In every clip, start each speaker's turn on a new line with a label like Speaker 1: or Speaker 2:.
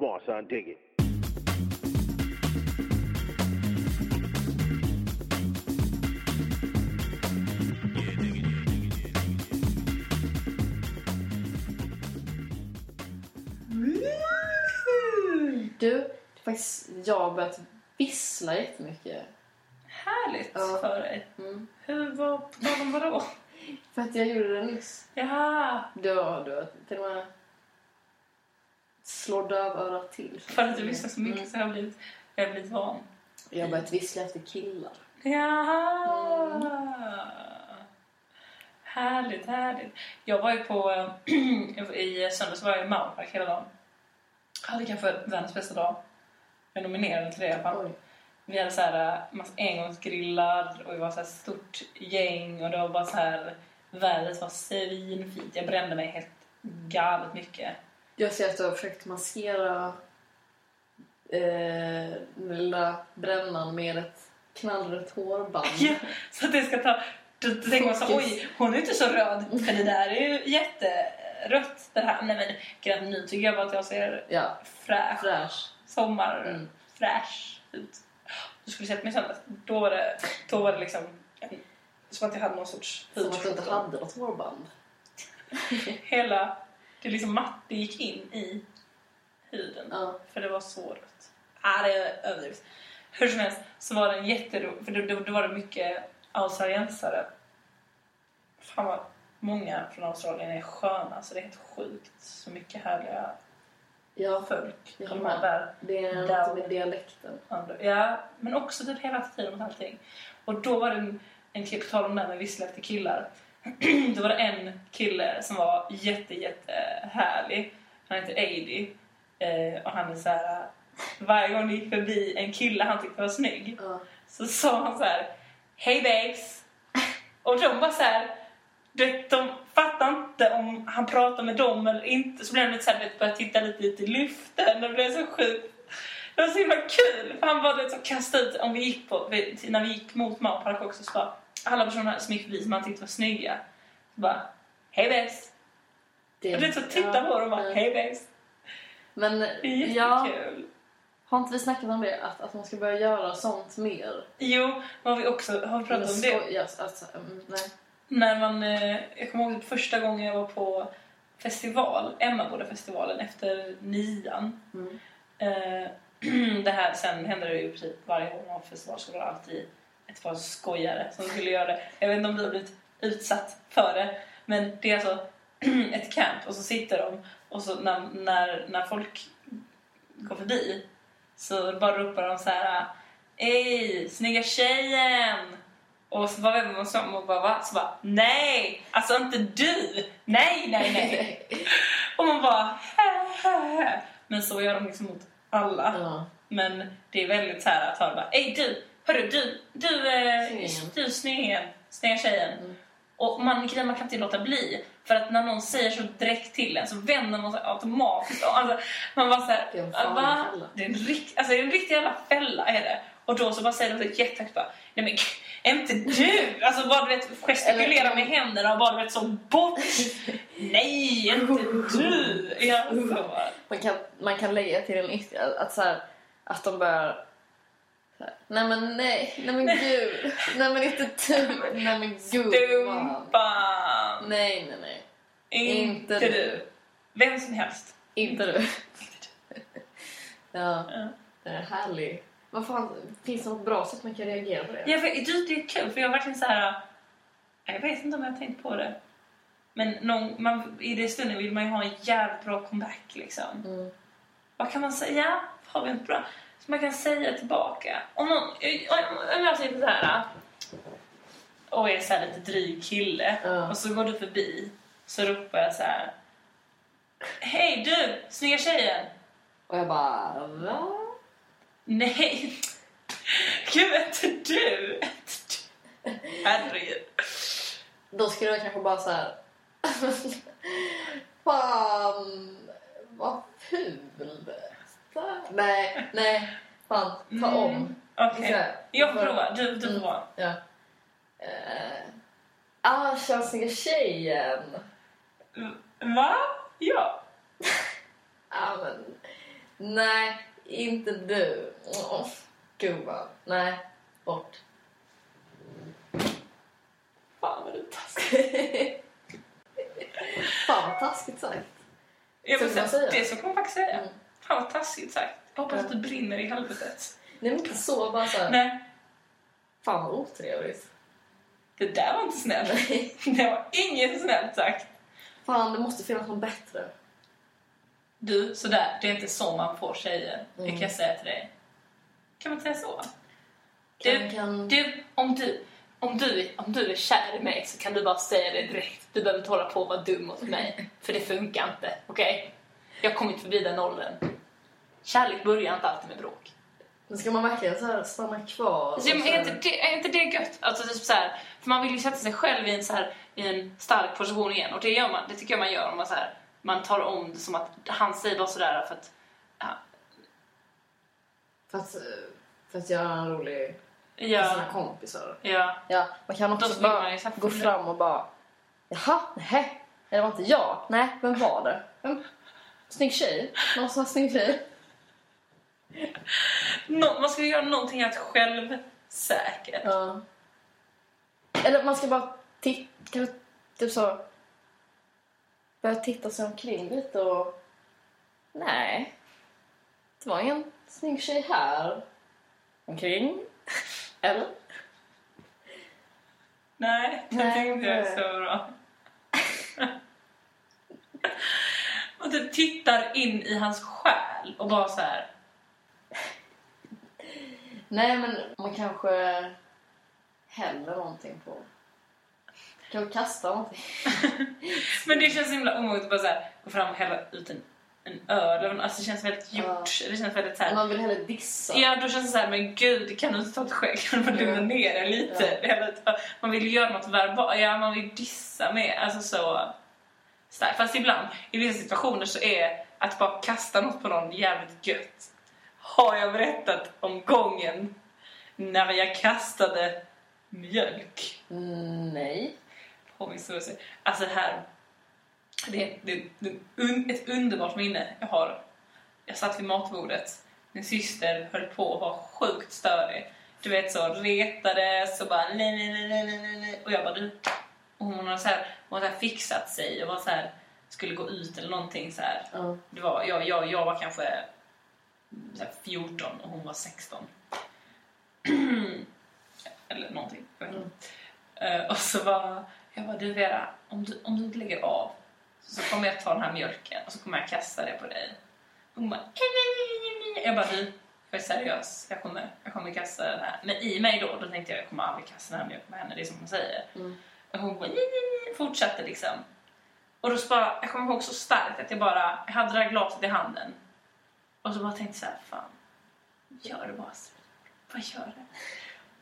Speaker 1: Come on, son, dig it.
Speaker 2: Du, faktiskt, jag har börjat vissla jättemycket.
Speaker 3: Härligt
Speaker 2: Ja.
Speaker 3: för dig.
Speaker 2: Mm.
Speaker 3: Hur tal om vadå?
Speaker 2: För att jag gjorde det nyss.
Speaker 3: Jaha,
Speaker 2: du har till och med slår dövörat till.
Speaker 3: för att du visste så mycket
Speaker 2: Mm.
Speaker 3: så har jag blivit, jag har blivit van.
Speaker 2: Jag har börjat vissla efter killar.
Speaker 3: Jaha!
Speaker 2: Mm.
Speaker 3: Härligt, härligt. Jag var ju på... I söndags var jag i Malmpark hela dagen. Hade kanske världens bästa dag. Jag är nominerad till det i alla fall.
Speaker 2: Oj.
Speaker 3: Vi hade så här eh, massa engångsgrillar och vi var så här stort gäng och det var bara så här... Vädret var svinfint. Jag brände mig helt galet mycket.
Speaker 2: Jag ser att du har försökt maskera eh, den lilla brännan med ett knallrött hårband.
Speaker 3: Ja, så att det ska ta... Då, tänker man så oj, hon är inte så röd. För det där är ju jätterött. Det här. Nej men grann, nu tycker jag bara att jag ser
Speaker 2: Ja,
Speaker 3: fräsch,
Speaker 2: fräsch.
Speaker 3: sommar,
Speaker 2: Mm.
Speaker 3: ut. Du skulle sett mig söndags. Då var det, då var det liksom som att jag hade någon sorts
Speaker 2: Som att du inte hade något hårband.
Speaker 3: Hela, det liksom matte gick in i huden.
Speaker 2: Ja.
Speaker 3: För det var så rött. Ah, det är överdrivet. Hur som helst så var det en jätterolig... För då, då, då var det mycket australiensare. Fan vad många från Australien är sköna. Så det är helt sjukt så mycket härliga
Speaker 2: ja,
Speaker 3: folk
Speaker 2: jag
Speaker 3: de
Speaker 2: med.
Speaker 3: där.
Speaker 2: Det är något med dialekten.
Speaker 3: Ja, men också typ hela tiden mot allting. Och då var det en, en kille, på tal om det här med vissla efter killar. då var det en kille som var jätte, jätte härlig. Han heter Aidy. Eh, och han är så här. Varje gång det gick förbi en kille han tyckte var snygg
Speaker 2: Ja.
Speaker 3: så sa han så här. Hej babes! Och de var så här. De, de fattar inte om han pratar med dem eller inte. Så blev de lite så här, började titta lite, lite i luften. Det blev så sjukt. Det var så himla kul. För han så kastade ut, om vi gick på, när vi gick mot Malmpark också så bara, alla personer som gick förbi som han tyckte var snygga. Så bara, hej babes!
Speaker 2: Det,
Speaker 3: Och det är så titta på dem och bara,
Speaker 2: ja.
Speaker 3: hej babes!
Speaker 2: Men
Speaker 3: Det är
Speaker 2: ja,
Speaker 3: jättekul.
Speaker 2: har inte vi snackat om det? Att, att man ska börja göra sånt mer?
Speaker 3: Jo, har vi också har vi pratat om det?
Speaker 2: Ja, alltså, mm, nej.
Speaker 3: När man, eh, jag kommer ihåg första gången jag var på festival, Emmaboda-festivalen efter nian.
Speaker 2: Mm.
Speaker 3: Eh, det här, sen händer det ju i princip varje gång man har festival så var det alltid ett par skojare som skulle göra det. Jag vet inte om du har blivit utsatt för det, men det är alltså ett camp och så sitter de och så när, när, när folk går förbi så bara ropar de så här Ey, snygga tjejen! Och så bara vänder man sig om och bara va? Så bara nej! Alltså inte du! Nej, nej, nej! och man bara hä, hä, hä. Men så gör de liksom mot alla.
Speaker 2: Ja.
Speaker 3: Men det är väldigt så här att höra bara Ey du! Hörru du! Du, eh,
Speaker 2: Snyggingen.
Speaker 3: du snyggingen! Snygga tjejen!
Speaker 2: Mm.
Speaker 3: Och man, grejen, man kan inte låta bli. För att när någon säger så direkt till en så vänder man sig automatiskt. Alltså, man bara såhär,
Speaker 2: Det är en farlig
Speaker 3: va?
Speaker 2: fälla.
Speaker 3: Det är en, rikt, alltså, är en riktig jävla fälla är det. Och då så bara säger de jättehögt bara, nej men inte du! Alltså bara du vet gestikulera med händerna och bara du vet så bort. nej, inte du! Ja, så.
Speaker 2: Man, kan, man kan lägga till en ytterligare att, så här, att de börjar Nej men nej, nej men gud, nej men inte du, nej men gud
Speaker 3: Stumpan!
Speaker 2: Nej nej nej,
Speaker 3: Inte,
Speaker 2: Inte
Speaker 3: du.
Speaker 2: du.
Speaker 3: Vem som helst.
Speaker 2: inte du. Ja,
Speaker 3: Ja.
Speaker 2: det är härligt. Vad fan, finns det något bra sätt man kan reagera på det?
Speaker 3: Ja, för, du, det är kul för jag är verkligen så här. Jag vet inte om jag har tänkt på det. Men någon, man, i det stunden vill man ju ha en jävligt bra comeback liksom.
Speaker 2: Mm.
Speaker 3: Vad kan man säga? Har vi inte bra? Man kan säga tillbaka. Om, någon, om, jag sitter så här och är så här lite dryg kille
Speaker 2: Ja.
Speaker 3: och så går du förbi så ropar jag så här. Hej du, snygga tjejen!
Speaker 2: Och jag bara, va?
Speaker 3: Nej! Gud, inte du! Herregud.
Speaker 2: Då skulle jag kanske bara så här. Fan, vad ful. Nej, nej. Fan, ta om.
Speaker 3: Mm, Okej.
Speaker 2: Så här.
Speaker 3: Jag får prova. Du, du får
Speaker 2: Mm.
Speaker 3: prova.
Speaker 2: Ja. Uh, ah, tja, snygga tjejen.
Speaker 3: Va? Ja.
Speaker 2: Ah, men, Nej, inte du. Åh, gumman. Nej, bort.
Speaker 3: Fan vad du är taskig.
Speaker 2: Fan vad taskigt sagt.
Speaker 3: Säga,
Speaker 2: säga.
Speaker 3: det så kan man faktiskt säga.
Speaker 2: Mm.
Speaker 3: Fan vad taskigt sagt. Jag hoppas att du brinner i helvetet.
Speaker 2: Nej men inte så, bara såhär.
Speaker 3: Nej,
Speaker 2: Fan vad otrevligt.
Speaker 3: det där var inte snällt.
Speaker 2: Nej.
Speaker 3: Det var inget snällt sagt.
Speaker 2: Fan, det måste finnas något bättre.
Speaker 3: Du, sådär, det är inte så man får tjejer. Det
Speaker 2: Mm.
Speaker 3: kan jag säga till dig. Kan man säga så?
Speaker 2: Kan,
Speaker 3: Du,
Speaker 2: kan...
Speaker 3: du, om du, om du, om du är kär i mig så kan du bara säga det direkt. Du behöver inte hålla på och vara dum mot mig. För det funkar inte, okej? Jag har kommit förbi den åldern. Kärlek börjar inte alltid med bråk.
Speaker 2: Men ska man verkligen så här stanna kvar?
Speaker 3: Alltså,
Speaker 2: och
Speaker 3: är, inte det, är inte det gött? Alltså, typ så här, för man vill ju sätta sig själv i en, så här, i en stark position igen. Och det, gör man, det tycker jag man gör om man, så här, man tar om det som att han säger bara sådär för att... Ja,
Speaker 2: För att, för att göra en rolig för
Speaker 3: ja,
Speaker 2: sina kompisar.
Speaker 3: ja.
Speaker 2: Ja, man kan också bara gå fram och bara Jaha, nej, det var inte jag. Nej, vem var det? Vem? Snygg tjej? Någon som var snygg tjej?
Speaker 3: Nå, man ska göra någonting helt självsäkert.
Speaker 2: Ja. Eller man ska bara titta, typ så börja titta sig omkring lite och nej, det var ingen snygg tjej här omkring. Eller?
Speaker 3: Nej, det
Speaker 2: Nej,
Speaker 3: tänkte jag är så bra. och du tittar in i hans själ och bara så här.
Speaker 2: Nej, men man kanske häller någonting på. Kanske kastar någonting.
Speaker 3: Men det känns så himla omoget att bara så här, gå fram och hälla ut en, en öl. eller- Alltså det känns väldigt gjort. Det känns väldigt så här,
Speaker 2: Man vill hellre dissa.
Speaker 3: Ja, då känns det så här, men gud, kan du inte ta ett skägg? Kan du bara lugna
Speaker 2: Ja.
Speaker 3: ner dig lite?
Speaker 2: Ja.
Speaker 3: Man vill ju göra något verbalt, ja, man vill dissa med, alltså så starkt. Fast ibland, i vissa situationer så är att bara kasta något på någon jävligt gött. Har jag berättat om gången när jag kastade mjölk
Speaker 2: Mm, nej.
Speaker 3: på min storasy? Alltså det här, det, det, det är un, ett underbart minne jag har. Jag satt vid matbordet. Min syster höll på att vara sjukt störig. Du vet så retades och bara nej, nej, nej, nej, nej, nej. Och jag bara du. Och hon har så här, hon har så fixat sig och var så här, skulle gå ut eller någonting så här.
Speaker 2: Ja.
Speaker 3: Det var, jag, jag, jag var kanske 14 och hon var 16. eller någonting. Jag vet inte. Eh, och så var jag bara, du Vera, om du, om du inte lägger av så kommer jag ta den här mjölken och så kommer jag kasta det på dig. Hon bara, jag bara, du, jag är seriös, jag kommer, jag kommer kasta den här. Men i mig då, då tänkte jag, jag kommer aldrig kasta den här mjölken på henne, det är som hon säger.
Speaker 2: Mm.
Speaker 3: Och hon bara, fortsatte liksom. Och då så bara, jag kommer ihåg så starkt att jag bara, jag hade det här glaset i handen. Och så bara tänkte så här, fan, gör det bara. Bara gör det.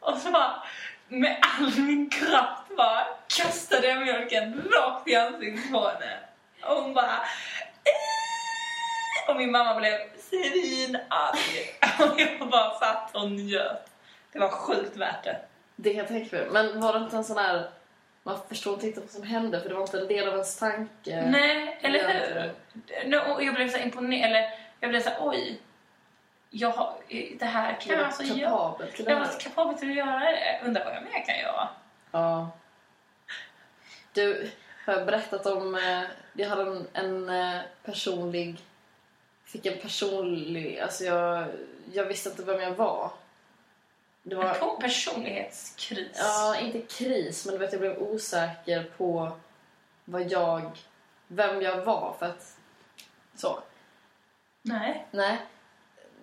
Speaker 3: Och så bara, med all min kraft bara kastade jag mjölken rakt i ansiktet på henne. Och hon bara... "Eh!" Och min mamma blev svinarg. Och jag bara satt och njöt. Det var sjukt värt det.
Speaker 2: Det kan jag tänka mig. Men var det inte en sån här... Man förstod inte riktigt vad som hände för det var inte en del av ens tanke.
Speaker 3: Nej, eller hur? jag blev så imponerad, eller jag blev så här, oj. Jag har, det här kan jag alltså göra. Jag var kapabel till att göra det. Undrar vad jag mer kan göra.
Speaker 2: Ja. Du, har jag berättat om... eh, Jag hade en, en eh, personlig... Fick en personlig... Alltså jag, jag visste inte vem jag var. Det var...
Speaker 3: En personlighetskris.
Speaker 2: Ja, inte kris, men du vet, jag blev osäker på vad jag... Vem jag var för att... Så.
Speaker 3: Nej.
Speaker 2: Nej.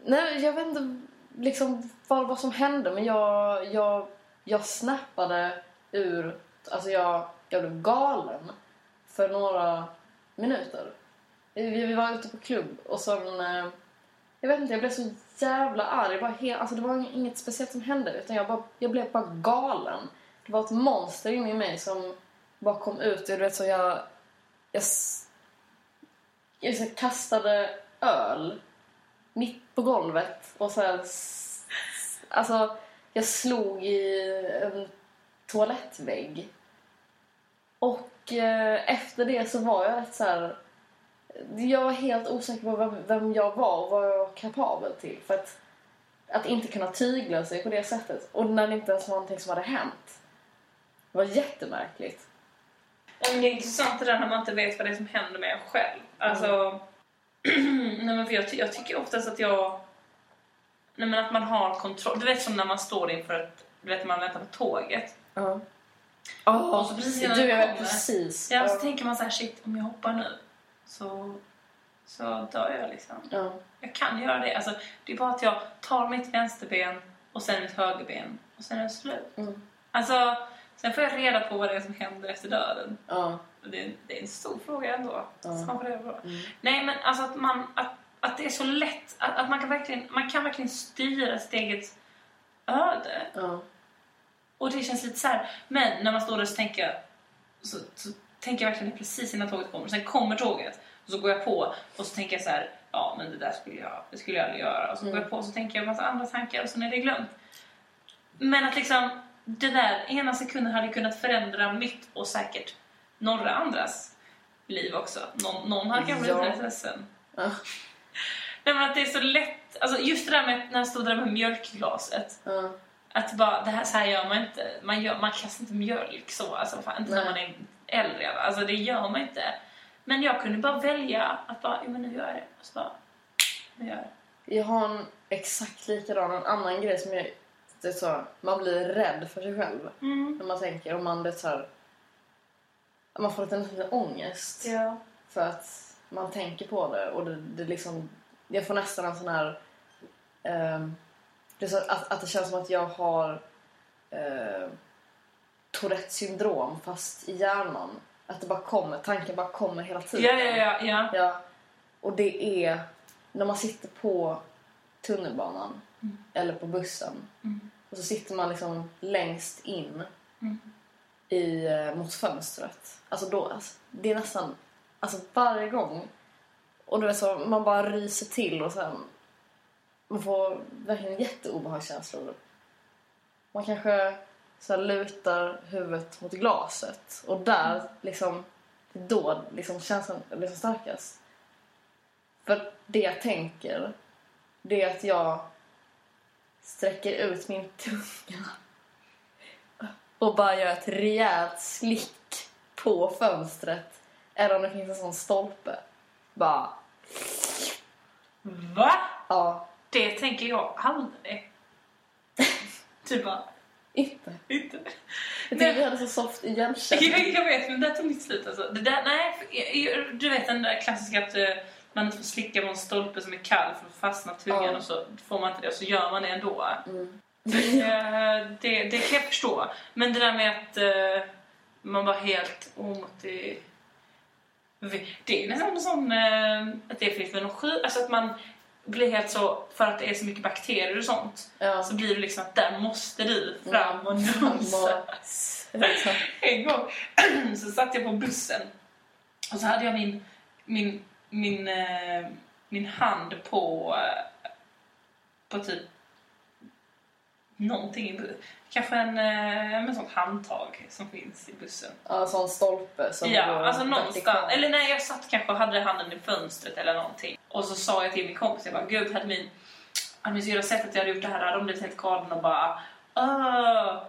Speaker 2: Nej, jag vet inte liksom vad, vad som hände, men jag, jag, jag snappade ur... Alltså jag, jag blev galen för några minuter. Vi, vi var ute på klubb och sen... eh, Jag vet inte, jag blev så jävla arg. Bara helt, alltså det var inget speciellt som hände, utan jag, bara, jag blev bara galen. Det var ett monster inne i mig som bara kom ut. och Du vet, så jag... Jag, jag, jag kastade öl mitt på golvet och så här, alltså jag slog i en toalettvägg. Och eh, efter det så var jag rätt så här jag var helt osäker på vem, vem jag var och vad jag var kapabel till. För att, att inte kunna tygla sig på det sättet. Och när det inte ens var någonting som hade hänt. Det var jättemärkligt.
Speaker 3: Det är intressant det där när man inte vet vad det är som händer med en själv. Alltså, nej men för jag, jag tycker oftast att jag... Nej men att man har kontroll. Du vet som när man står inför ett... Du vet när man väntar på tåget.
Speaker 2: Ja.
Speaker 3: Och så precis innan
Speaker 2: du väl
Speaker 3: kommer.
Speaker 2: precis.
Speaker 3: Ja, så tänker man så här, shit om jag hoppar nu så, så dör jag liksom.
Speaker 2: ja.
Speaker 3: Jag kan göra det. Alltså, det är bara att jag tar mitt vänsterben och sen mitt högerben och sen är det slut.
Speaker 2: Mm.
Speaker 3: Alltså, sen får jag reda på vad det är som händer efter döden.
Speaker 2: ja.
Speaker 3: Det är, det är en stor fråga ändå.
Speaker 2: Ja.
Speaker 3: som man får reda på.
Speaker 2: Mm.
Speaker 3: Nej, men alltså att, man, att, att det är så lätt. Att, att man, kan verkligen, man kan verkligen styra sitt eget öde.
Speaker 2: ja.
Speaker 3: Och det känns lite så här. Men när man står där så tänker jag, så, så tänker jag verkligen precis innan tåget kommer. Sen kommer tåget och så går jag på och så tänker jag så här. Ja, men det där skulle jag, det skulle jag aldrig göra. Och så går
Speaker 2: Mm.
Speaker 3: jag på och så tänker jag en massa andra tankar och så är det glömt. Men att liksom det där ena sekunden hade kunnat förändra mitt och säkert några andras liv också. Någon, någon hade kanske
Speaker 2: Ja.
Speaker 3: blivit ledsen.
Speaker 2: Ja.
Speaker 3: Nej, men att det är så lätt. Alltså just det där med när jag stod där med mjölkglaset.
Speaker 2: ja.
Speaker 3: Att bara, det här, så här gör man inte. Man, gör, man kastar inte mjölk så. Alltså, fan, inte när
Speaker 2: Nej.
Speaker 3: man är äldre. Alltså det gör man inte. Men jag kunde bara välja att bara, jo men nu gör jag det. Och så bara, nu gör jag det.
Speaker 2: Jag har en exakt likadan, en annan grej som jag... Det så, man blir rädd för sig själv
Speaker 3: Mm.
Speaker 2: när man tänker. Och man, det så här, man får lite nästan lite ångest
Speaker 3: Ja.
Speaker 2: för att man tänker på det. Och det, det liksom, jag får nästan en sån här... ehm, det så att, att det känns som att jag har uh, Tourettes syndrom fast i hjärnan. Att det bara kommer, tanken bara kommer hela tiden.
Speaker 3: Ja, ja, ja, ja.
Speaker 2: Ja, och det är när man sitter på tunnelbanan
Speaker 3: Mm.
Speaker 2: eller på bussen
Speaker 3: Mm.
Speaker 2: Och så sitter man liksom längst in
Speaker 3: Mm.
Speaker 2: i, eh, mot fönstret. Alltså då, alltså, det är nästan alltså varje gång. Och du vet så, man bara ryser till och sen man får verkligen jätteobehagskänslor. Man kanske så här, lutar huvudet mot glaset och där liksom det är då liksom känslan blir som starkast. För det jag tänker det är att jag sträcker ut min tunga och bara gör ett rejält slick på fönstret. Eller om det finns en sån stolpe. Bara,
Speaker 3: Va?
Speaker 2: ja,
Speaker 3: Det tänker jag aldrig. Du bara,
Speaker 2: inte.
Speaker 3: inte.
Speaker 2: Jag tycker vi hade så soft i Jönköping.
Speaker 3: Jag, jag vet, men det där tog inte slut alltså. Det där, nej, du vet den där klassiska att man inte får slicka på en stolpe som är kall för att fastna tungan
Speaker 2: Ja.
Speaker 3: och så får man inte det och så gör man det ändå.
Speaker 2: Mm.
Speaker 3: Eh, det, det kan jag förstå. Men det där med att eh, man var helt omotiv... Det är nästan en sån... Eh, att det är fritt med någon sjuk... Alltså att man blir helt så... För att det är så mycket bakterier och sånt.
Speaker 2: Ja.
Speaker 3: Så blir det liksom att där måste du fram och nosa. En gång så satt jag på bussen och så hade jag min, min, min, eh, min hand på, eh, på typ någonting i bussen. Kanske en, eh, en sån handtag som finns i bussen.
Speaker 2: Ja, en sån stolpe som
Speaker 3: ja, alltså någonstans. Eller nej, jag satt kanske och hade handen i fönstret eller någonting. Och så sa jag till min kompis, jag bara, gud, hade min, hade min syrra sett att jag hade gjort det här hade de blivit helt galna och bara, Åh,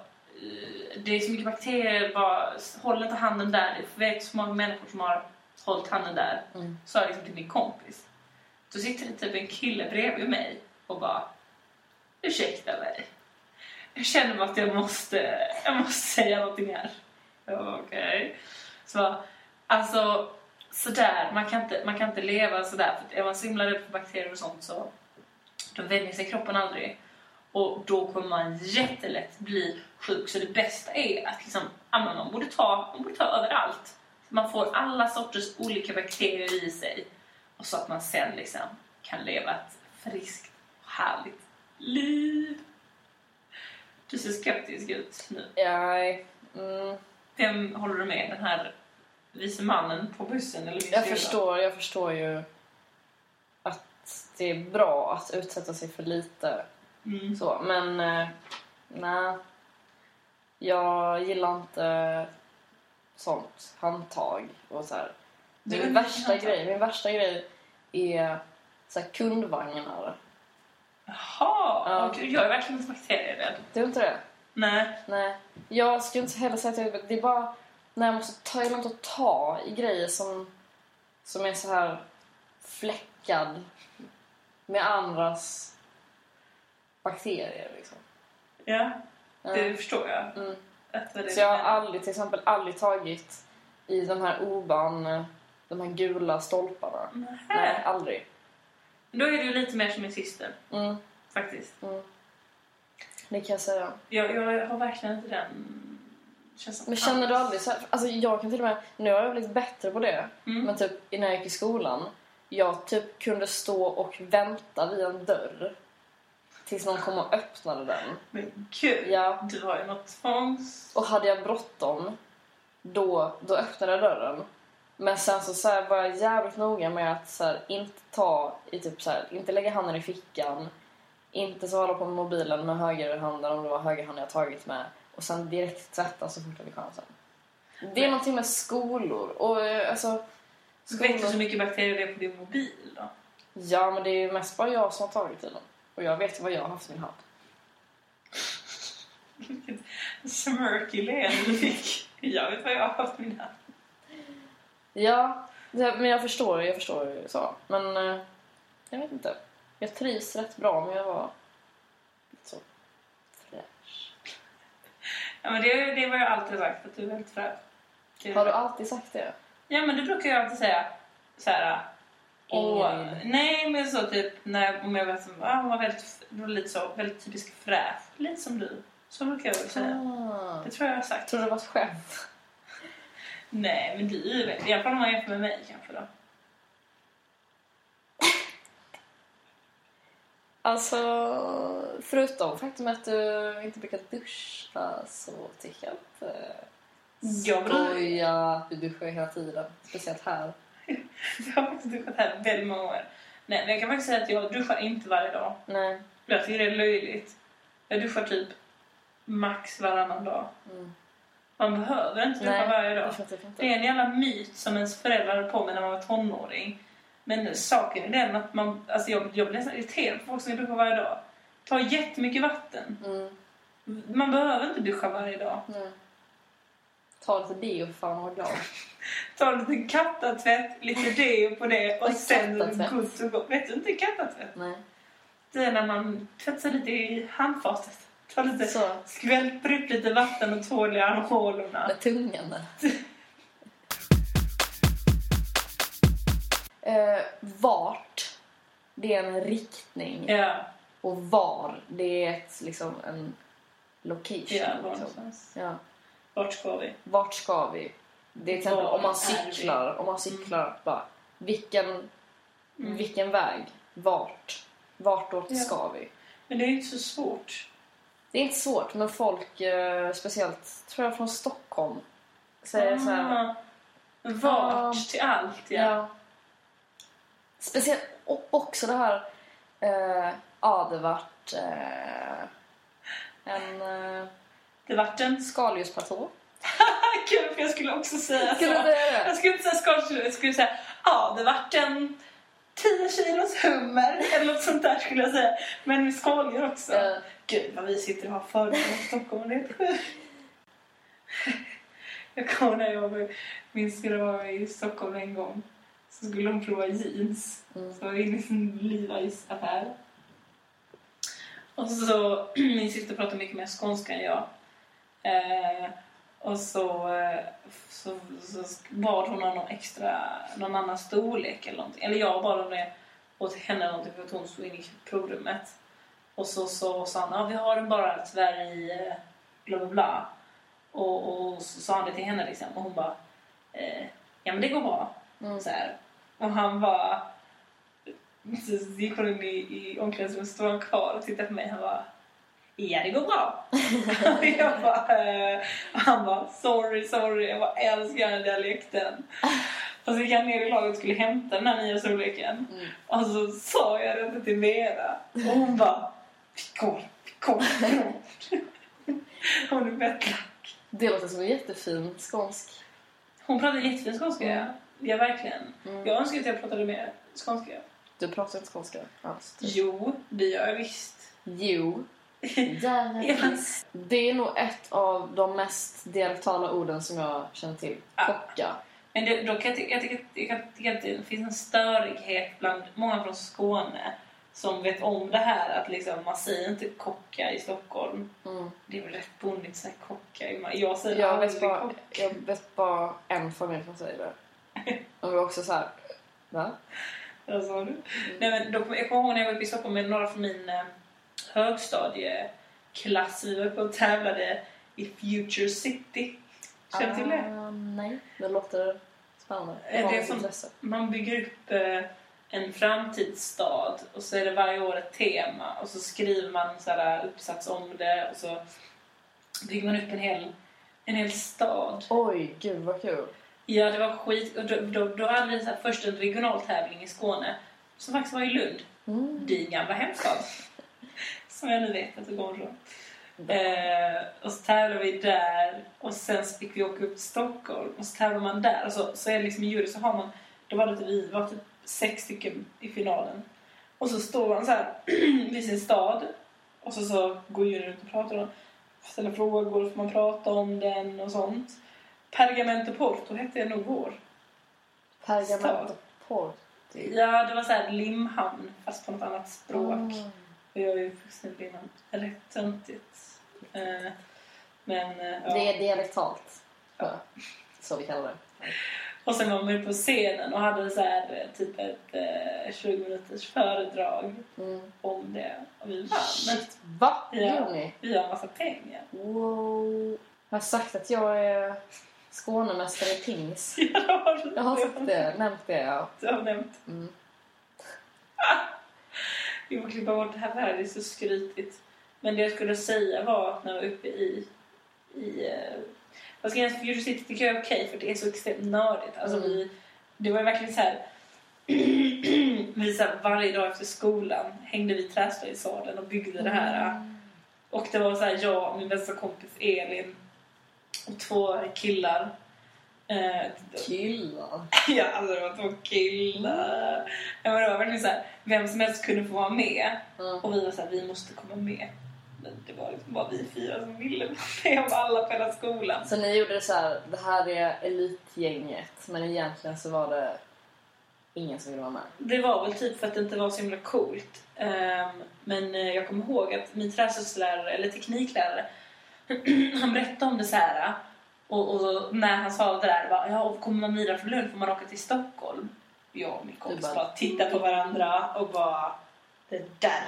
Speaker 3: det är så mycket bakterier, bara håll inte handen där. Jag vet så många människor som har hållit handen där.
Speaker 2: Mm.
Speaker 3: Sa jag liksom till min kompis. Då sitter det typ en kille bredvid mig och bara, ursäkta mig. Jag känner att jag måste, jag måste säga någonting här. Okej. Så, alltså, sådär, man kan, inte, man kan inte leva sådär. För är man så himla rädd för bakterier och sånt så då vänjer sig kroppen aldrig. Och då kommer man jättelätt bli sjuk. Så det bästa är att liksom, man, borde ta, man borde ta överallt. Man får alla sorters olika bakterier i sig. Och så att man sen liksom kan leva ett friskt och härligt liv. Du ser skeptisk ut nu.
Speaker 2: Ja, mm.
Speaker 3: Vem håller du med? Den här vise mannen på bussen? Eller
Speaker 2: Jag förstår, jag förstår ju att det är bra att utsätta sig för lite
Speaker 3: Mm.
Speaker 2: så, men eh, nej. Jag gillar inte sånt handtag och så här.
Speaker 3: Du-
Speaker 2: Min värsta grej, min värsta grej är så här kundvagnar.
Speaker 3: Jaha,
Speaker 2: Ja.
Speaker 3: okej. jag är verkligen inte bakterierädd.
Speaker 2: Du är inte det?
Speaker 3: Nej.
Speaker 2: Nej. Jag skulle inte heller säga att jag är Det är bara när jag måste ta, jag inte att ta i grejer som, som är så här fläckad med andras bakterier. Liksom.
Speaker 3: Ja,
Speaker 2: Ja.
Speaker 3: det förstår jag.
Speaker 2: Mm. Så jag har aldrig, till exempel aldrig tagit i de här oban, de här gula stolparna. Nej,
Speaker 3: Nej.
Speaker 2: aldrig.
Speaker 3: Då är du lite mer som min syster,
Speaker 2: Mm,
Speaker 3: faktiskt.
Speaker 2: mm. Det kan jag säga.
Speaker 3: Jag, jag har verkligen inte den... Känns som
Speaker 2: Men känner du aldrig så här, alltså jag kan till och med, nu har jag blivit bättre på det,
Speaker 3: Mm.
Speaker 2: men typ när jag gick i skolan, jag typ kunde stå och vänta vid en dörr tills någon kom och öppnade den.
Speaker 3: Men gud,
Speaker 2: Ja.
Speaker 3: du har ju något tvångs...
Speaker 2: Och hade jag bråttom, då, då öppnade jag dörren. Men sen så, så var jag jävligt noga med att så här, inte ta i typ så här, inte lägga handen i fickan, inte så hålla på med mobilen med högerhanden om det var högerhanden jag tagit med och sen direkt tvätta så fort jag fick chansen. Det är
Speaker 3: Nej.
Speaker 2: någonting med skolor och eh, alltså...
Speaker 3: Vet du så
Speaker 2: Skolor,
Speaker 3: mycket bakterier det på din mobil då?
Speaker 2: ja, men det är ju mest bara jag som har tagit i den. Och jag vet ju vad jag har haft i min hand.
Speaker 3: Vilket smirky leende du fick. Jag vet vad jag har haft mina.
Speaker 2: Ja, det, men jag förstår, jag förstår ju så. Men eh, jag vet inte. Jag trivs rätt bra med att vara lite så fräsch.
Speaker 3: Ja, men det, det var jag alltid sagt, att du är väldigt fräsch.
Speaker 2: Har du alltid sagt det?
Speaker 3: Ja, men det brukar jag alltid säga så här... Och, nej, men så typ när om jag var, som, ah, hon var väldigt, var lite så, väldigt typisk fräsch. Lite som du. Så brukar jag väl säga.
Speaker 2: Ah.
Speaker 3: Det tror jag jag har sagt.
Speaker 2: Jag tror det var ett skämt.
Speaker 3: Nej, men du är väl... I alla fall om man jämför med mig kanske då.
Speaker 2: Alltså, förutom faktum att du inte brukar duscha så tycker jag att skoja att du duschar hela tiden. Speciellt här.
Speaker 3: Jag har faktiskt duschat här väldigt många år. Nej, men jag kan faktiskt säga att jag duschar inte varje dag.
Speaker 2: Nej.
Speaker 3: Jag tycker det är löjligt. Jag duschar typ max varannan dag.
Speaker 2: Mm.
Speaker 3: Man behöver inte duscha
Speaker 2: Nej,
Speaker 3: varje dag.
Speaker 2: inte.
Speaker 3: Det är en jävla myt som ens föräldrar höll på med när man var tonåring. Men saken är den att man, alltså jag, jag blir nästan irriterad på folk som duschar varje dag. Ta jättemycket vatten.
Speaker 2: Mm.
Speaker 3: Man behöver inte duscha varje dag.
Speaker 2: Nej. Ta lite deo för fan och var glad.
Speaker 3: Ta lite kattatvätt, lite deo på det och
Speaker 2: är
Speaker 3: sen good to go. Vet du inte kattatvätt?
Speaker 2: Nej.
Speaker 3: Det är när man tvättar lite i handfatet. Ta lite,
Speaker 2: Så,
Speaker 3: skvälper upp lite vatten och tvål i armhålorna.
Speaker 2: med tungan där. eh, vart, det är en riktning.
Speaker 3: Ja,
Speaker 2: Och var, det är ett, liksom en location.
Speaker 3: var
Speaker 2: liksom. ja.
Speaker 3: Vart ska vi?
Speaker 2: Vart ska vi? Det är till exempel om man cyklar. Om man cyklar, bara, vilken,
Speaker 3: Mm.
Speaker 2: vilken väg? Vart? Vartåt
Speaker 3: Ja.
Speaker 2: ska vi?
Speaker 3: Men det är inte så svårt.
Speaker 2: Det är inte svårt, men folk, eh, speciellt tror jag från Stockholm, säger så här.
Speaker 3: Ah, Vart
Speaker 2: Ja.
Speaker 3: till allt, ja.
Speaker 2: Ja. Speciellt, och också det här, eh, ja det vart eh, en eh,
Speaker 3: Det vart en...
Speaker 2: skaldjursplatå.
Speaker 3: Kul, för jag skulle också säga
Speaker 2: Skulle
Speaker 3: så.
Speaker 2: det?
Speaker 3: Jag skulle inte säga skaldjur, jag skulle säga ja, det vart en 10 kilos hummer eller något sånt där skulle jag säga. Men med skaldjur också.
Speaker 2: Eh,
Speaker 3: Gud vad vi sitter och har fördomar om Stockholm. Det är helt sjukt. Jag kommer när jag var, min syrra var i Stockholm en gång. Så skulle hon prova jeans.
Speaker 2: Mm.
Speaker 3: Så var vi inne i sin Levi's affär. Och så, min syster pratar mycket mer skånska än jag. Eh, och så, eh, så, så bad hon om någon extra, någon annan storlek eller någonting. Eller jag bad om det åt henne någonting för att hon stod inne i provrummet. Och så, sa han, ja vi har den bara tyvärr i eh, bla bla bla. Och, och så sa han det till henne liksom. Och hon bara, eh, ja men det går bra.
Speaker 2: Mm.
Speaker 3: Så här. Och han bara, så gick hon in i, i omklädningsrummet, stod han kvar och tittade på mig. Han bara, ja det går bra. och jag bara, eh, och han bara, sorry, sorry. Jag bara älskar den dialekten. Och så gick han ner i laget och skulle hämta den här nya storleken.
Speaker 2: Mm.
Speaker 3: Och så sa jag detta till Vera. Och hon bara, vi går, vi går. Hon är bättre.
Speaker 2: Det låter som en jättefin skånsk.
Speaker 3: Hon pratar jättefin skånska.
Speaker 2: Mm.
Speaker 3: ja. Ja, verkligen.
Speaker 2: Mm.
Speaker 3: Jag önskar att jag pratade mer skånska.
Speaker 2: Du pratar inte skånska alls.
Speaker 3: Jo, det gör jag visst.
Speaker 2: Jo.
Speaker 3: Men-
Speaker 2: Det är nog ett av de mest dialektala orden som jag känner till. Kocka.
Speaker 3: Men det, då kan jag, ty- jag, tycker, jag kan tycka att det finns en störighet bland många från Skåne som vet om det här att liksom, man säger inte kocka i Stockholm.
Speaker 2: Mm.
Speaker 3: Det är väl rätt bonnigt att säga kocka. Jag säger
Speaker 2: Jag,
Speaker 3: aldrig
Speaker 2: vet bara,
Speaker 3: kocka.
Speaker 2: jag vet bara en familj som säger det. Och jag var också så här. Va?
Speaker 3: Vad sa du? Nej, men då, jag kommer ihåg när jag var uppe i Stockholm med några från min eh, högstadieklass. Vi var uppe och tävlade i Future City. Känner du till det?
Speaker 2: Ah, nej, det låter spännande.
Speaker 3: Är det
Speaker 2: mitt
Speaker 3: som-
Speaker 2: intresse.
Speaker 3: Man bygger upp eh, en framtidsstad och så är det varje år ett tema och så skriver man så här, uppsats om det och så bygger man upp en hel, en hel stad.
Speaker 2: Oj, gud vad kul.
Speaker 3: Ja, det var skit. Och då, då, då hade vi så först en regional tävling i Skåne som faktiskt var i Lund.
Speaker 2: Mm.
Speaker 3: Din gamla hemstad. Som jag nu vet att du kommer ifrån. Eh, och så tävlade vi där och sen så fick vi åka upp till Stockholm och så tävlar man där och så, så är det liksom i jury så har man, då var det typ, vi var typ sex stycken i finalen. Och så står man så här vid sin stad och så, så går juryn runt och pratar och ställer frågor, får man prata om den och sånt. Pergamente Porto hette det nog vår.
Speaker 2: Pergament och porti.
Speaker 3: Ja, det var så här limhamn fast på något annat språk.
Speaker 2: Ah.
Speaker 3: Och jag är ju fullständigt innan. Rätt töntigt. Men, eh, ja.
Speaker 2: Det är dialektalt. Ja. Så vi kallar det.
Speaker 3: Och sen var man ju på scenen och hade så här, eh, typ ett eh, 20 minuters föredrag
Speaker 2: Mm.
Speaker 3: om det. Och vi vann.
Speaker 2: Shit, va?
Speaker 3: Ja.
Speaker 2: Gör ni?
Speaker 3: vi har en massa pengar.
Speaker 2: Wow. Jag har sagt att jag är Skånemästare i pingis.
Speaker 3: Ja, har.
Speaker 2: Jag har sagt det, nämnt det ja.
Speaker 3: Du har nämnt.
Speaker 2: Mm.
Speaker 3: Vi får klippa bort det här, för det här är så skrytigt. Men det jag skulle säga var att när jag var uppe i... i eh, vad ska jag säga, Future City tycker jag är okej för det är så extremt nördigt. Alltså
Speaker 2: Mm.
Speaker 3: vi, det var ju verkligen så här... vi så här, varje dag efter skolan hängde vi i träslöjdsadeln och byggde det här.
Speaker 2: Mm.
Speaker 3: Och det var så här, jag och min bästa kompis Elin och två killar. Eh,
Speaker 2: Killar.
Speaker 3: Ja, alltså det var två killar. Men det var verkligen så här, vem som helst kunde få vara med.
Speaker 2: Mm.
Speaker 3: Och vi var så här, vi måste komma med. Men det var liksom bara vi fyra som ville vara med alla på hela skolan.
Speaker 2: Så ni gjorde det så här, det här är elitgänget, men egentligen så var det ingen som ville vara med.
Speaker 3: Det var väl typ för att det inte var så himla coolt. Ehm, men eh, jag kommer ihåg att min träslöjdslärare, eller tekniklärare, han berättade om det så här. Och, och när han sa det där, bara, ja, kommer man vidare från Lund får man åka till Stockholm. Jag och min kompis
Speaker 2: bara-
Speaker 3: bara tittade på varandra och bara, det där,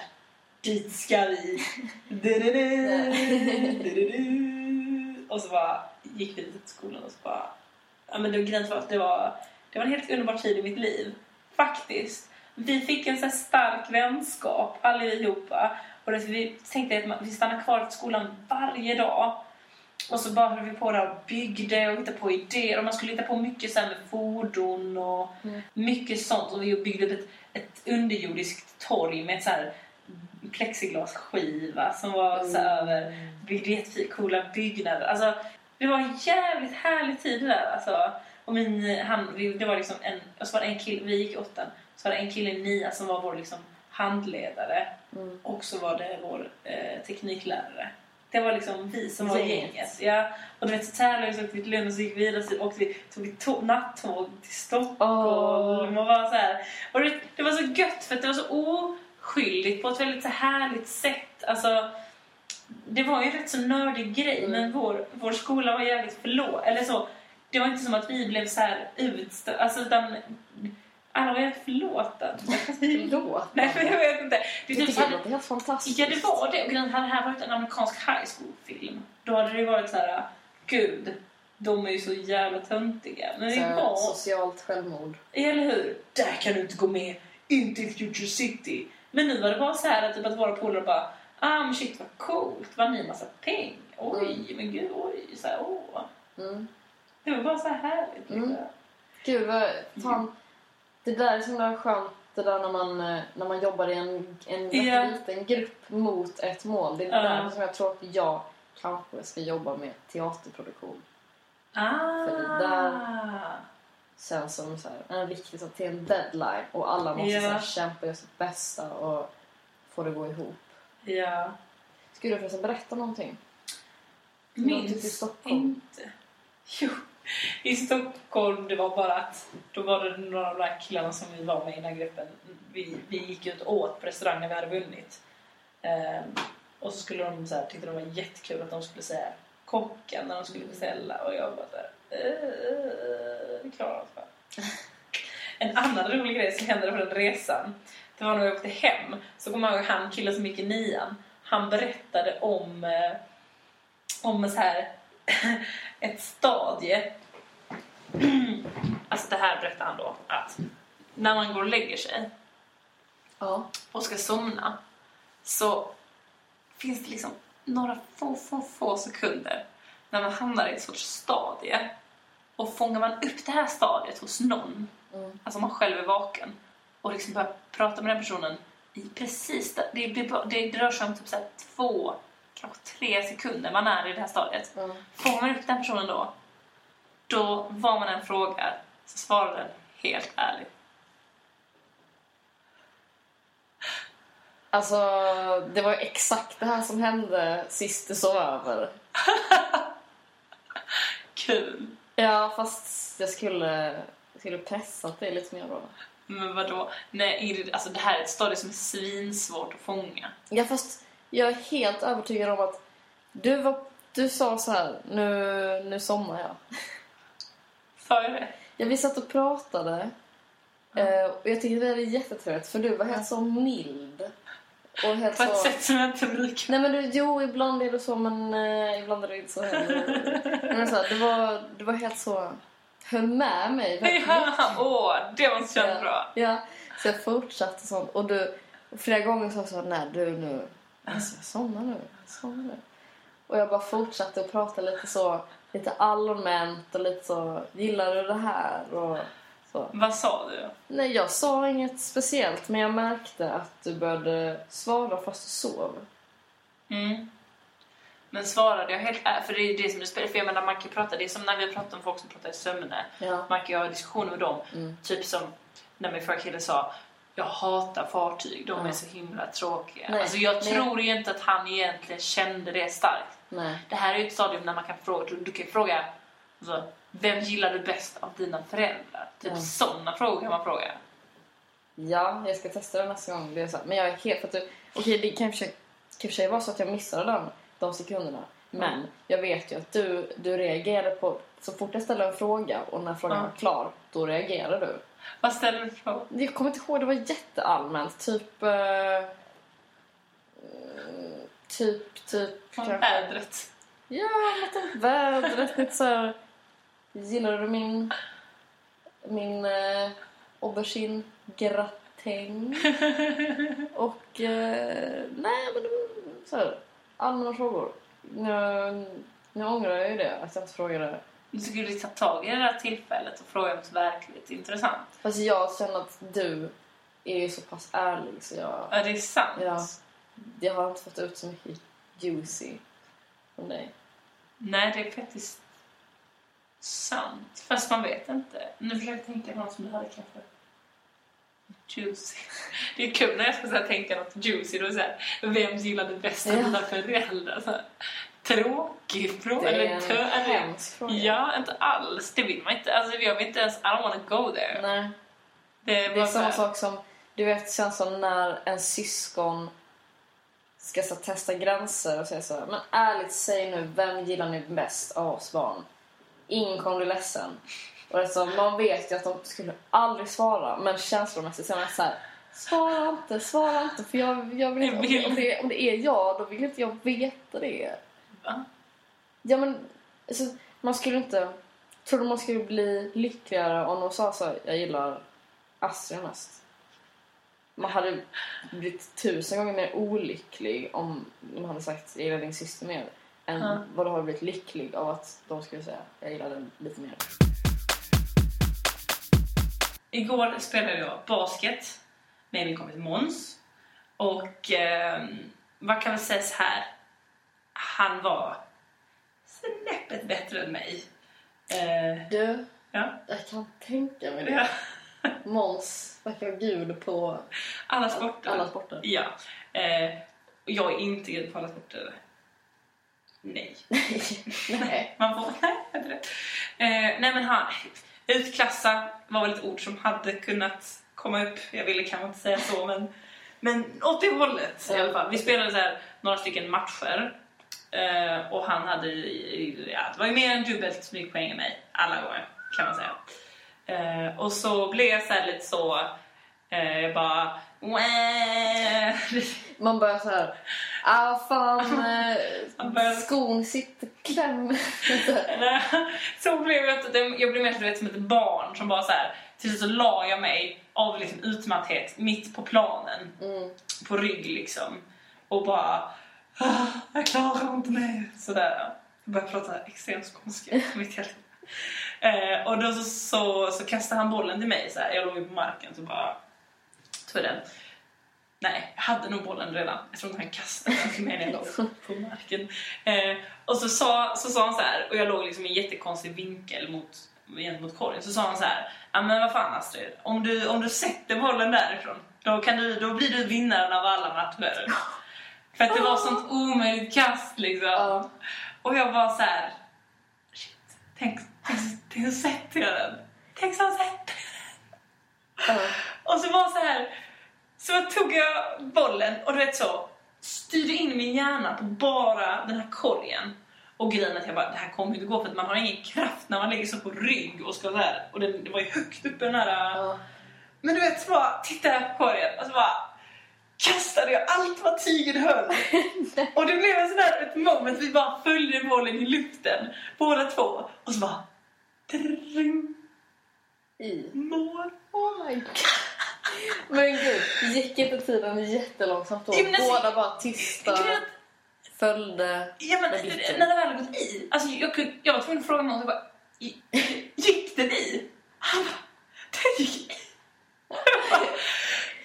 Speaker 3: dit ska vi. Och så bara gick vi till skolan och så bara, ja men det, var att det var, det var en helt underbar tid i mitt liv. Faktiskt. Vi fick en så stark vänskap allihopa. Och det, vi tänkte att vi stannar kvar till skolan varje dag. Och så bara höll vi på där och byggde och hittade på idéer. Och man skulle hitta på mycket så med fordon och
Speaker 2: Mm.
Speaker 3: mycket sånt. Och vi byggde ett, ett underjordiskt torg med ett så här plexiglasskiva som var så här över. Byggde jättefina coola byggnader. Alltså, det var en jävligt härlig tid det där. Alltså, och min, han, vi- det var liksom en, och så var en kille, vi gick åttan, så var det en kille i nian som var vår liksom handledare.
Speaker 2: Mm.
Speaker 3: Och så var det vår eh, tekniklärare. Det var liksom vi som var
Speaker 2: Gänget.
Speaker 3: Ja. Och du vet vi, så åkte vi till Lund och så gick vi vidare så åkte vi, tog vi to- nattåg till Stockholm. Och var så här. Och det, det var så gött för att det var så oskyldigt på ett väldigt så härligt sätt. Alltså, det var ju en rätt så nördig grej
Speaker 2: Mm.
Speaker 3: men vår, vår skola var jävligt förlåt. Eller så, det var inte som att vi blev så här utstö- Alltså utan alla var helt förlåtande.
Speaker 2: Förlåt.
Speaker 3: Nej men jag vet inte. Det typ så
Speaker 2: det
Speaker 3: här,
Speaker 2: låter helt fantastiskt.
Speaker 3: Ja, det var det. Och hade det här varit en amerikansk high school-film, då hade det varit så här, gud, de är ju så jävla töntiga. Men
Speaker 2: Så
Speaker 3: det var,
Speaker 2: Socialt självmord.
Speaker 3: eller hur? Där kan du inte gå med, inte i Future City. Men nu var det bara så här, typ att våra polare bara, ah men shit vad coolt, vad ni massa pengar. Oj, men gud, oj, så här, åh.
Speaker 2: Mm.
Speaker 3: Det var bara så här härligt.
Speaker 2: Mm. Gud, vad, fan, det där är så himla skönt det där när man, eh, när man jobbar i en, en
Speaker 3: Ja.
Speaker 2: liten grupp mot ett mål. Det är
Speaker 3: Ja.
Speaker 2: där som jag tror att jag kanske ska jobba med teaterproduktion.
Speaker 3: Ah.
Speaker 2: För det där- sen som så här, en riktigt så till en deadline och alla måste
Speaker 3: Ja.
Speaker 2: så här, kämpa och göra sitt bästa och få det att gå ihop.
Speaker 3: Ja.
Speaker 2: Skulle du förresten berätta någonting?
Speaker 3: Minns inte. Jo, i Stockholm det var bara att då var det några av de där killarna som vi var med i den här gruppen. Vi, vi gick ut åt på restaurang när vi hade vunnit. Ehm, och så skulle de så här, tyckte de var jättekul att de skulle säga kocken när de skulle beställa och jag bara såhär, eh, vi klarar oss bara. En annan rolig grej som hände på den resan, det var när vi åkte hem. Så kommer jag ihåg han killen som gick i nian, han berättade om, eh, om så här ett stadie. Alltså det här berättar han då, att när man går och lägger sig
Speaker 2: Ja.
Speaker 3: och ska somna så finns det liksom några få, få, få sekunder när man hamnar i ett sorts stadie. Och fångar man upp det här stadiet hos någon,
Speaker 2: Mm.
Speaker 3: alltså man själv är vaken, och liksom börjar prata med den personen i precis det, det, det, det rör sig om typ så två, kanske tre sekunder man är i det här stadiet.
Speaker 2: Ja.
Speaker 3: Fångar man upp den personen då, då vad man än frågar så svarar den helt ärligt.
Speaker 2: Alltså, det var ju exakt det här som hände sist du sov över.
Speaker 3: Kul!
Speaker 2: Ja, fast jag skulle, skulle pressat det lite mer då.
Speaker 3: Men vadå? Nej, Ingrid, alltså det här är ett stadie som är svinsvårt att fånga.
Speaker 2: Ja, fast jag är helt övertygad om att du, var, du sa så här, nu, nu somnar jag.
Speaker 3: Sa jag det?
Speaker 2: Ja, vi satt och pratade. eh, Och jag tyckte det var jättetrevligt, för du var helt så mild. Och helt
Speaker 3: På ett
Speaker 2: så...
Speaker 3: sätt som jag inte brukar.
Speaker 2: Nej men du, jo, ibland är det så, men eh, ibland är det inte så heller. men så här, det, var, det var helt så... Höll med mig. väldigt
Speaker 3: Ja, åh, det måste kännas bra.
Speaker 2: Ja, så jag fortsatte sånt. Och du, och flera gånger sa jag så nej du nu, alltså, jag somnar nu, jag somnar nu. Och jag bara fortsatte att prata lite så, lite allmänt och lite så, gillar du det här? Och så.
Speaker 3: Vad sa du?
Speaker 2: Nej, jag sa inget speciellt, men jag märkte att du började svara fast du sov.
Speaker 3: Mm. Men svarade jag helt ärligt? För det är ju det som är spelar. För jag menar, man kan prata, det är som när vi pratar om folk som pratar i sömne.
Speaker 2: Ja.
Speaker 3: Man kan ju ha diskussioner med dem.
Speaker 2: Mm.
Speaker 3: Typ som när min förra kille sa jag hatar fartyg, de är så himla tråkiga.
Speaker 2: Nej,
Speaker 3: Alltså jag tror ju inte att han egentligen kände det starkt.
Speaker 2: Nej.
Speaker 3: Det här är ju ett stadium när man kan fråga, du, du kan fråga alltså, vem gillar du bäst av dina föräldrar? Typ
Speaker 2: Ja.
Speaker 3: sådana frågor kan man fråga.
Speaker 2: Ja, jag ska testa det nästa gång. Det är så. Men jag är helt... För att du, okej, det kan i och för sig- vara så att jag missade den, de sekunderna. Men
Speaker 3: Mm.
Speaker 2: jag vet ju att du, du reagerade på... Så fort jag ställde en fråga och när frågan
Speaker 3: Ja.
Speaker 2: var klar, då reagerade du.
Speaker 3: Vad ställer du frågor?
Speaker 2: Jag kommer inte ihåg, det var jätteallmänt. Typ... Eh, mm, typ, typ...
Speaker 3: Om vädret?
Speaker 2: Ja, något om vädret. Lite så här... Gillar du min... Min eh, aubergine-gratäng? Och... Eh, nej, men det var så här, allmänna frågor. Nu, nu ångrar jag ju det, att jag inte frågade.
Speaker 3: Du skulle ta tag i det där tillfället och fråga något verkligt intressant.
Speaker 2: Fast jag känner att du är ju så pass ärlig så jag...
Speaker 3: Ja, det är sant.
Speaker 2: Ja. Jag har inte fått ut så mycket juicy från dig.
Speaker 3: Nej, det är faktiskt sant. Fast man vet inte. Nu försöker jag tänka något som du hade kanske... Juicy. Det är kul när jag ska så tänka något juicy. Då är så här, vem gillade bäst av
Speaker 2: Ja.
Speaker 3: dina föräldrar? Så här, tråkig fråga.
Speaker 2: Det är
Speaker 3: Eller
Speaker 2: en
Speaker 3: tö-
Speaker 2: hemsk fråga.
Speaker 3: Ja, inte alls. Det vill man inte. Alltså, jag vill inte ens... I don't wanna go there.
Speaker 2: Nej.
Speaker 3: Det är,
Speaker 2: Det är samma sak som, du vet känslan när en syskon ska så testa gränser och säga så här, men ärligt säg nu, vem gillar ni bäst av oss barn? Ingen kommer bli ledsen. Och alltså, man vet ju att de skulle aldrig svara, men känslomässigt så är man så här, svara inte, svara inte, för jag, jag vill inte, om, det, om det är jag, då vill inte jag veta det.
Speaker 3: Va?
Speaker 2: Ja men, alltså, man skulle inte, tror du man skulle bli lyckligare om de sa så jag gillar Astrid mest? Man hade blivit tusen gånger mer olycklig om de hade sagt jag gillar din syster mer än
Speaker 3: Ja.
Speaker 2: vad du har blivit lycklig av att de skulle säga jag gillar den lite mer.
Speaker 3: Igår spelade jag basket med min kompis Måns. Och eh, vad kan man säga så här? Han var snäppet bättre än mig. Eh,
Speaker 2: Du,
Speaker 3: Ja.
Speaker 2: Jag kan tänka mig det.
Speaker 3: ja.
Speaker 2: Måns verkar gud på
Speaker 3: Alla sporter.
Speaker 2: alla sporter.
Speaker 3: Ja. Eh, jag är inte gud på alla sporter. Nej.
Speaker 2: Nej.
Speaker 3: Man får... Nej, inte det. Eh, nej men han... Utklassa var väl ett ord som hade kunnat komma upp. Jag ville kanske inte säga så men... Men åt det hållet i alla fall. Vi spelade så här, några stycken matcher. Eh, och han hade ja, det var ju mer än dubbelt så mycket poäng än mig alla gånger kan man säga. Eh, och så blev jag så lite så, eh, jag bara "Wah."
Speaker 2: Man börjar så här. Ah fan,
Speaker 3: börjar-
Speaker 2: skon sitter kläm.
Speaker 3: Så blev jag, jag blev mer du vet, som ett barn som bara så här. Till slut så la jag mig av liksom utmatthet mitt på planen,
Speaker 2: mm.
Speaker 3: på rygg liksom. Och bara, "Ah, jag klarar inte mer. Sådär. Jag började prata extremt skånska mitt helt eh, Och då så, så, så kastade han bollen till mig så här. Jag låg ju på marken så bara tog den. Nej, jag hade nog bollen redan. Jag tror inte han kastade den till mig när jag låg på marken. Eh, och så sa, så sa han så här, och jag låg liksom i en jättekonstig vinkel mot, gentemot korgen. Så sa han så här, ja men vad fan Astrid, om du, om du sätter bollen därifrån, då, kan du, då blir du vinnaren av alla matcher. För att det var sånt omöjligt kast liksom.
Speaker 2: Ja.
Speaker 3: Och jag var så här, shit, tänk, tänk, tänk så sätter jag den. Tänk så sätter jag den.
Speaker 2: Ja.
Speaker 3: Och så var så här, så tog jag bollen och du vet så, styrde in min hjärna på bara den här korgen. Och grejen att jag bara, det här kommer inte gå för att man har ingen kraft när man ligger så på rygg och ska där. Och det, det var ju högt uppe den här...
Speaker 2: Ja.
Speaker 3: Men du vet, så bara tittade jag på korgen och så bara kastade jag allt vad tygen höll. och det blev en sån där ett moment, vi bara följde bollen i luften, båda två. Och så bara... Drring,
Speaker 2: I.
Speaker 3: mål.
Speaker 2: Oh my god. Men gud, gick inte tiden jättelångsamt då?
Speaker 3: Ja, alltså-
Speaker 2: Båda bara tysta, följde.
Speaker 3: Ja men
Speaker 2: blicken.
Speaker 3: när det väl gått i, alltså jag, jag var tvungen att fråga någon, så bara, "Gi- gick den i? Han bara, den gick i. Jag bara,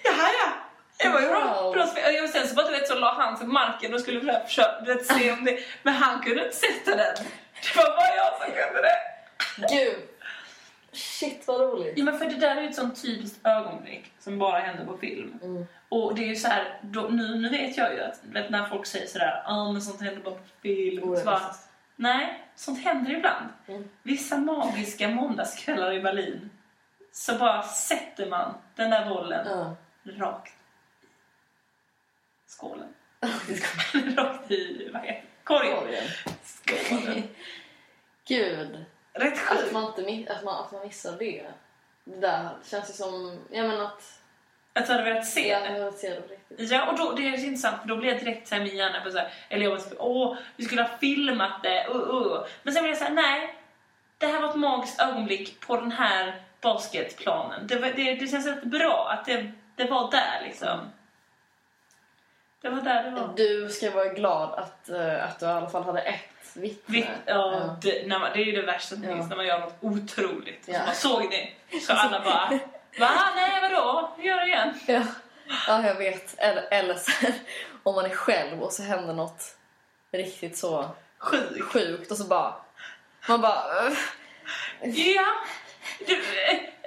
Speaker 3: Jaha ja. Jag var ju bra,
Speaker 2: Wow.
Speaker 3: bra spel. Och sen så bara du vet så la han på marken och skulle försöka se om det, men han kunde inte sätta den. Det var bara jag som kunde det.
Speaker 2: Gud! Shit vad roligt.
Speaker 3: Ja men för det där är ju ett sånt typiskt ögonblick som bara händer på film.
Speaker 2: Mm.
Speaker 3: Och det är ju så här, då, nu, nu vet jag ju att vet, när folk säger sådär, ja men sånt händer bara på film.
Speaker 2: Oh,
Speaker 3: så bara, Nej, sånt händer ibland.
Speaker 2: Mm.
Speaker 3: Vissa magiska måndagskvällar i Berlin så bara sätter man den där bollen
Speaker 2: Ja.
Speaker 3: rakt i skålen. rakt i, vad heter det? Korgen.
Speaker 2: Korgen.
Speaker 3: Skålen.
Speaker 2: Gud.
Speaker 3: Rätt
Speaker 2: Att man, inte, mi- att, man, att man missar det. Det där känns ju som... Jag menar att...
Speaker 3: Att du hade velat se
Speaker 2: Jag
Speaker 3: det.
Speaker 2: har se det på riktigt.
Speaker 3: Ja, och då, det är så intressant för då blev jag direkt såhär min hjärna på såhär, eller jag var så åh, vi skulle ha filmat det, uh, uh. Men sen blev jag såhär, nej. Det här var ett magiskt ögonblick på den här basketplanen. Det, var, det, det känns rätt bra att det, det var där liksom. Det var där det var.
Speaker 2: Du ska vara glad att, eh, att du i alla fall hade ett vittne.
Speaker 3: Vitt, ja,
Speaker 2: Ja.
Speaker 3: Det, man, det är ju det värsta som
Speaker 2: Ja.
Speaker 3: finns när man gör något otroligt.
Speaker 2: Ja.
Speaker 3: så bara, såg ni? Så alla bara, va? Nej, vadå? Gör det igen.
Speaker 2: Ja. ja, jag vet. Eller, eller så om man är själv och så händer något riktigt så
Speaker 3: Sjukt.
Speaker 2: sjukt och så bara... Man bara...
Speaker 3: Ja, det,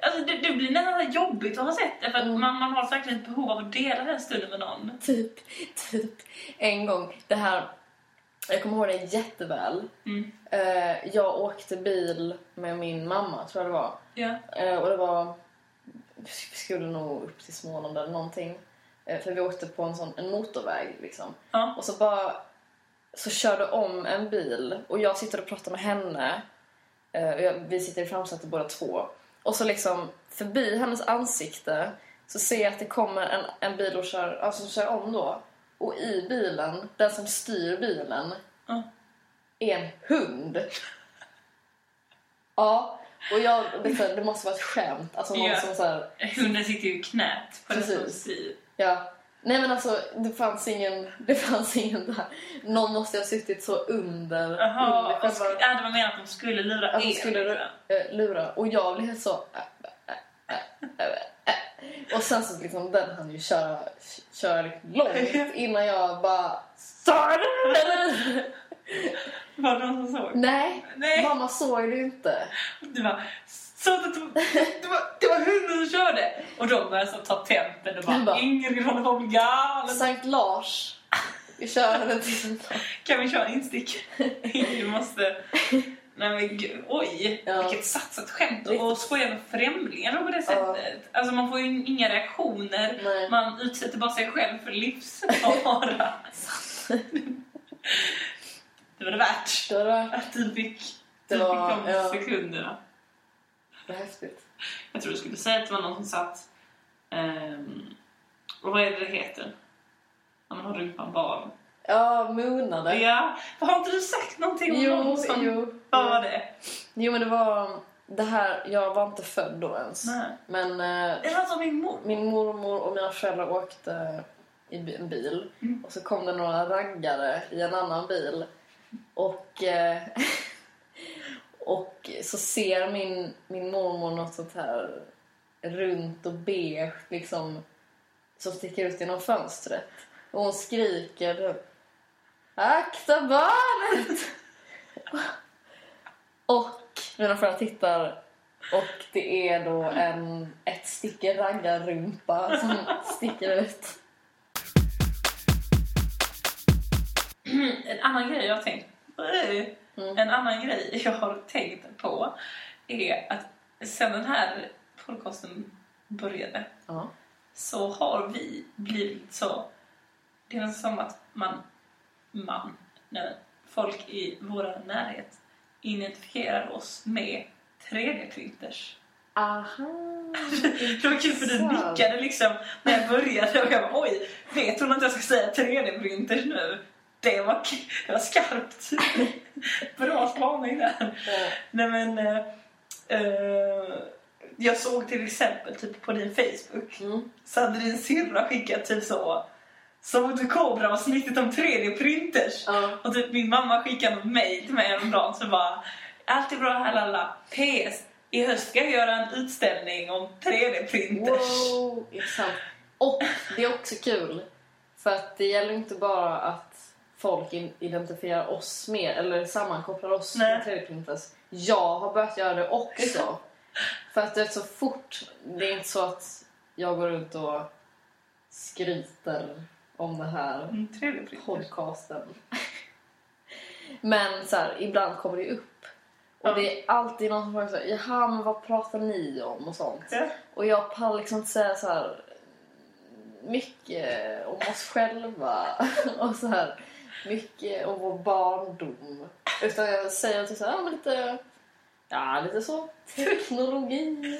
Speaker 3: alltså det, det blir nästan jobbigt att ha sett det för att
Speaker 2: Mm.
Speaker 3: man, man har verkligen ett behov av att dela den stunden med någon.
Speaker 2: Typ, typ en gång. Det här... Jag kommer ihåg det jätteväl.
Speaker 3: Mm.
Speaker 2: Eh, jag åkte bil med min mamma, tror jag det var. Eh, och det var... Vi skulle nog upp till Småland eller någonting. Eh, för vi åkte på en sån en motorväg liksom.
Speaker 3: Ja.
Speaker 2: Och så bara... Så körde om en bil och jag sitter och pratar med henne. Eh, jag, vi sitter i framsätet båda två. Och så liksom förbi hennes ansikte så ser jag att det kommer en, en bil och kör, alltså som kör om då. Och i bilen, den som styr bilen,
Speaker 3: Ja.
Speaker 2: är en hund. Ja, och jag, det, det måste vara ett skämt. Alltså någon
Speaker 3: Ja.
Speaker 2: som så här,
Speaker 3: Hunden sitter ju i knät på den som styr.
Speaker 2: ja. Nej men alltså, det fanns ingen, det fanns ingen där. Någon måste ha suttit så under,
Speaker 3: Jaha,
Speaker 2: under själva,
Speaker 3: ja, det var meningen att de skulle lura
Speaker 2: Att de
Speaker 3: er.
Speaker 2: skulle
Speaker 3: liksom.
Speaker 2: eh, lura. Och jag blev helt så... äh, äh, äh, äh, äh. Och sen så liksom den hann ju köra, köra liksom långt innan jag bara... Du?
Speaker 3: Var det någon som såg?
Speaker 2: Nej,
Speaker 3: Nej.
Speaker 2: mamma såg det inte.
Speaker 3: Du bara, Så att det, det, var, det som körde. Och de började så ta tempen och bara,
Speaker 2: bara-
Speaker 3: Ingrid håller på att bli galen.
Speaker 2: Sankt Lars. Vi kör henne till.
Speaker 3: Kan vi köra instick? Vi måste... Nej men gud, oj!
Speaker 2: Ja.
Speaker 3: Vilket satsat skämt!
Speaker 2: Riktigt.
Speaker 3: Och skoja med främlingar på det
Speaker 2: Ja.
Speaker 3: sättet. Alltså man får ju inga reaktioner.
Speaker 2: Nej.
Speaker 3: Man utsätter bara sig själv för livsfara. det var det värt.
Speaker 2: Det var,
Speaker 3: Att du fick,
Speaker 2: Det
Speaker 3: du
Speaker 2: var-
Speaker 3: fick de
Speaker 2: ja.
Speaker 3: sekunderna.
Speaker 2: det var häftigt.
Speaker 3: Jag tror du skulle säga att det var någon som satt... Um, vad är det det heter? När man har rumpan bar.
Speaker 2: Ja, monade.
Speaker 3: Ja, vad har inte du sagt någonting om
Speaker 2: Jo,
Speaker 3: någon som...
Speaker 2: jo.
Speaker 3: Vad var det?
Speaker 2: Jo, men det var... Det här, jag var inte född då ens.
Speaker 3: Nej.
Speaker 2: Men eh,
Speaker 3: Det var som min mor.
Speaker 2: min mormor och mina föräldrar åkte i en bil.
Speaker 3: Mm.
Speaker 2: Och så kom det några raggare i en annan bil. Och, eh, och så ser min, min mormor något sånt här runt och beige liksom, som sticker ut genom fönstret. Och hon skriker typ, Akta barnet! och mina föräldrar tittar och det är då en, ett stycke raggarrumpa som sticker ut.
Speaker 3: En annan grej jag har tänkt
Speaker 2: Mm.
Speaker 3: En annan grej jag har tänkt på är att sen den här podcasten började
Speaker 2: Ja.
Speaker 3: så har vi blivit så... Det är som att man, man, nej, folk i vår närhet identifierar oss med 3D-printers.
Speaker 2: Aha!
Speaker 3: Det var kul för du nickade liksom när jag började och jag bara oj, vet hon att jag ska säga 3D-printers nu? Det var, det var skarpt. Bra spaning där.
Speaker 2: Ja.
Speaker 3: Nej men, eh, eh, jag såg till exempel typ på din Facebook
Speaker 2: Mm.
Speaker 3: så hade din syrra skickat typ så som att Cobra-avsnittet om 3D-printers.
Speaker 2: Ja.
Speaker 3: Och typ min mamma skickade något mejl till mig häromdagen så bara Allt är bra här lalla. PS. I höst ska jag göra en utställning om 3D-printers.
Speaker 2: Wow, intressant. Och det är också kul. För att det gäller inte bara att folk identifierar oss med, eller sammankopplar oss
Speaker 3: Nej.
Speaker 2: med 3D-printers. Jag har börjat göra det också. för att det är så fort. Det är inte så att jag går ut och skryter om det här
Speaker 3: Mm, 3D-printers.
Speaker 2: podcasten. Men så här, ibland kommer det upp. Och
Speaker 3: Ja.
Speaker 2: det är alltid någon som frågar så här, jaha men vad pratar ni om och sånt.
Speaker 3: Ja.
Speaker 2: Och jag pallar liksom inte säga så här mycket om oss själva och så här mycket om vår barndom. Utan jag säger typ så här, lite, ja, lite så teknologi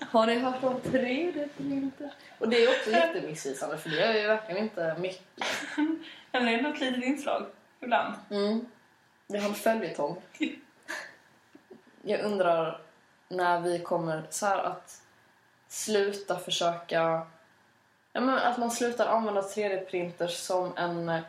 Speaker 2: och har ni hört om 3D-printer? Och det är också jättemissvisande för det är ju verkligen inte mycket.
Speaker 3: Men det är något litet inslag ibland.
Speaker 2: Mm. Vi har en följetong. Jag undrar när vi kommer så här att sluta försöka... Ja, men att man slutar använda 3D-printers som en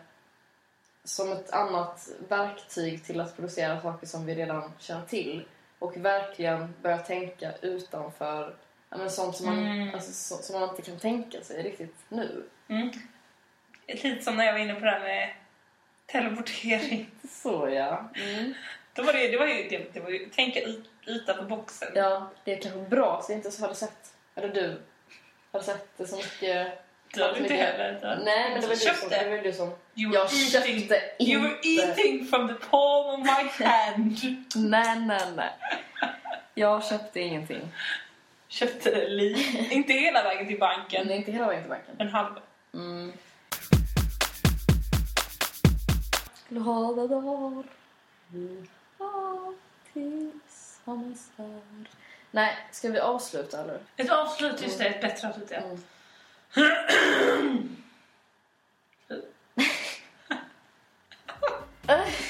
Speaker 2: som ett annat verktyg till att producera saker som vi redan känner till och verkligen börja tänka utanför ja, men sånt som man,
Speaker 3: Mm.
Speaker 2: alltså, så, som man inte kan tänka sig riktigt nu.
Speaker 3: Mm. Lite som när jag var inne på det här med teleportering.
Speaker 2: Så ja. Mm.
Speaker 3: Då var det, det var ju, det, det var ju tänka ut, utanför boxen.
Speaker 2: Ja, det är kanske bra så jag inte så hade sett, eller du, hade sett det så mycket.
Speaker 3: Du hade inte heller.
Speaker 2: Nej, men det var, du som, det var du som...
Speaker 3: You
Speaker 2: Jag köpte inte.
Speaker 3: you were eating from the palm of my hand.
Speaker 2: Nej, nej, nej. Jag köpte ingenting.
Speaker 3: Köpte det li, inte hela vägen till banken,
Speaker 2: Men inte hela vägen till banken.
Speaker 3: en halv.
Speaker 2: Mm. Glada dagar vi har tillsammans här. Nej, ska vi avsluta eller?
Speaker 3: Ett avslut, just det, ett bättre avslut ja.
Speaker 2: Mm. Ugh. Uh.